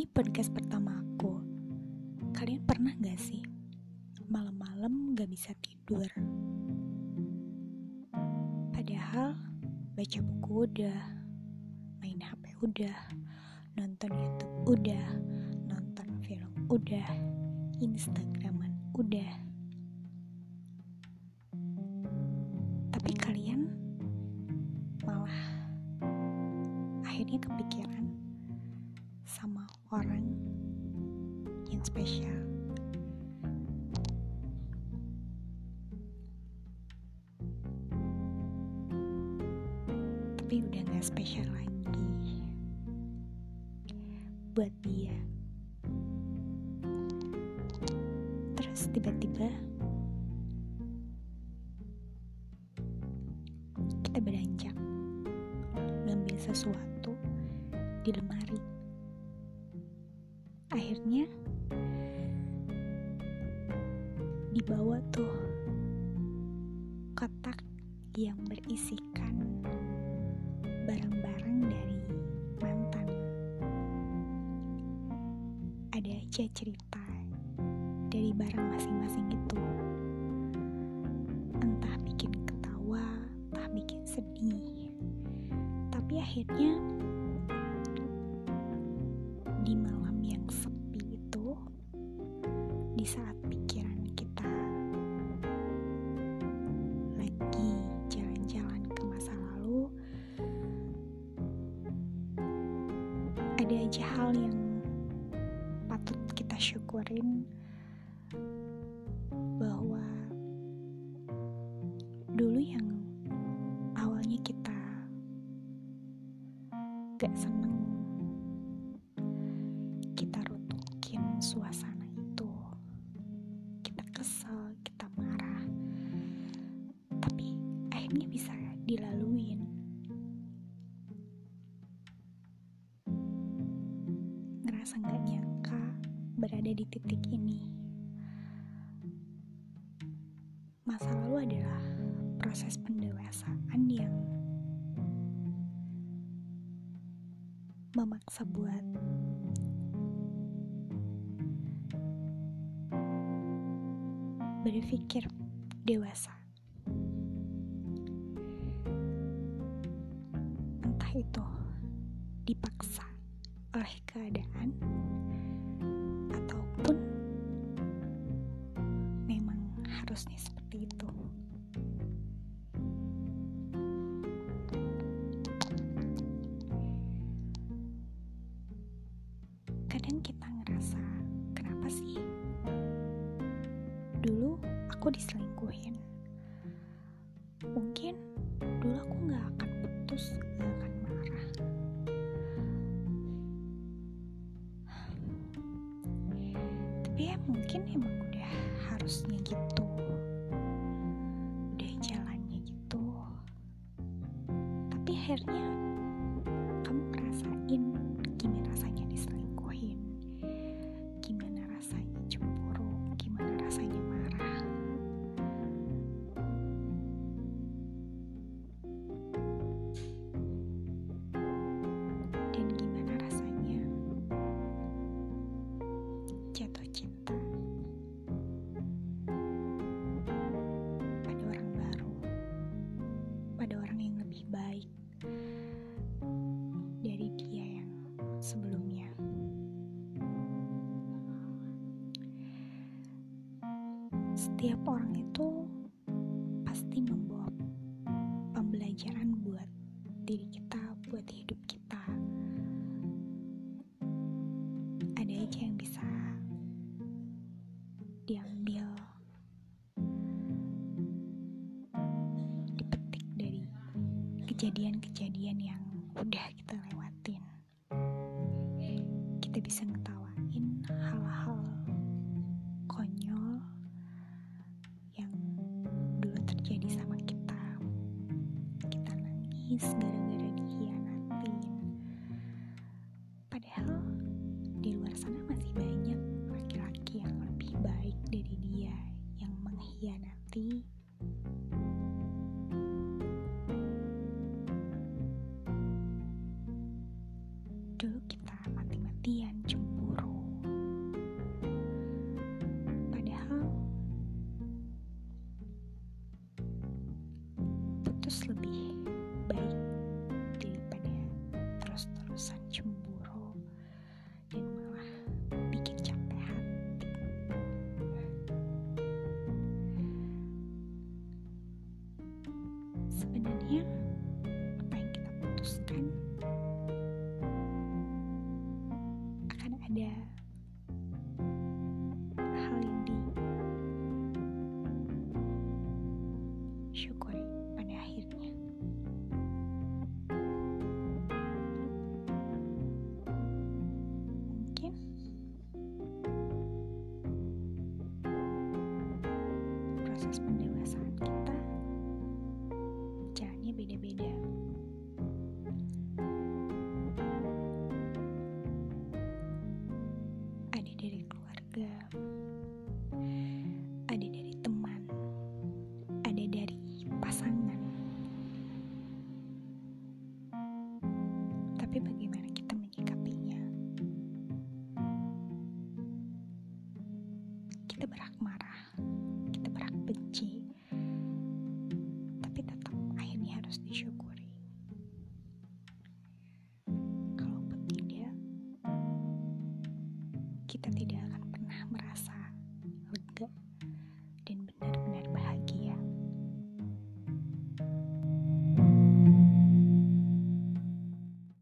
Ini podcast pertama aku. Kalian pernah gak sih malam-malam gak bisa tidur? Padahal baca buku udah, main HP udah, nonton YouTube udah, nonton film udah, Instagraman udah. Tapi kalian malah akhirnya kepikiran sama orang yang spesial. Tapi udah gak spesial lagi buat dia. Terus tiba-tiba kita beranjak ngambil sesuatu di lemari. Yang berisikan barang-barang dari mantan. Ada aja cerita dari barang masing-masing itu. Entah bikin ketawa, entah bikin sedih. Tapi akhirnya di malam yang sepi itu, di saat pikiran hal yang patut kita syukurin bahwa dulu yang awalnya kita gak seneng kita rutukin suasana ngerasa gak nyangka berada di titik ini masa lalu adalah proses pendewasaan yang memaksa buat berpikir dewasa. Entah itu dipaksa oleh keadaan ataupun memang harusnya seperti itu. Kadang kita ngerasa, kenapa sih dulu aku diselingkuhin? Tapi ya mungkin emang udah harusnya gitu. Udah jalannya gitu. Tapi akhirnya jatuh cinta pada orang baru, pada orang yang lebih baik dari dia yang sebelumnya. Setiap orang itu pasti membawa pembelajaran buat diri kita, kejadian-kejadian yang udah kita lewatin. Kita bisa ngetawain hal-hal konyol yang dulu terjadi sama kita. Kita nangis gara-gara perasaan cemburu dan malah bikin capek hati. Sebenarnya apa yang kita putuskan proses pendewasaan kita. Jalannya beda-beda. Ada dari keluarga ada dari teman ada dari pasangan. Tapi bagaimana kita menyikapinya? Kita berhak marah benci. Tapi tetap akhirnya harus disyukuri. Kalaupun tidak kita tidak akan pernah merasa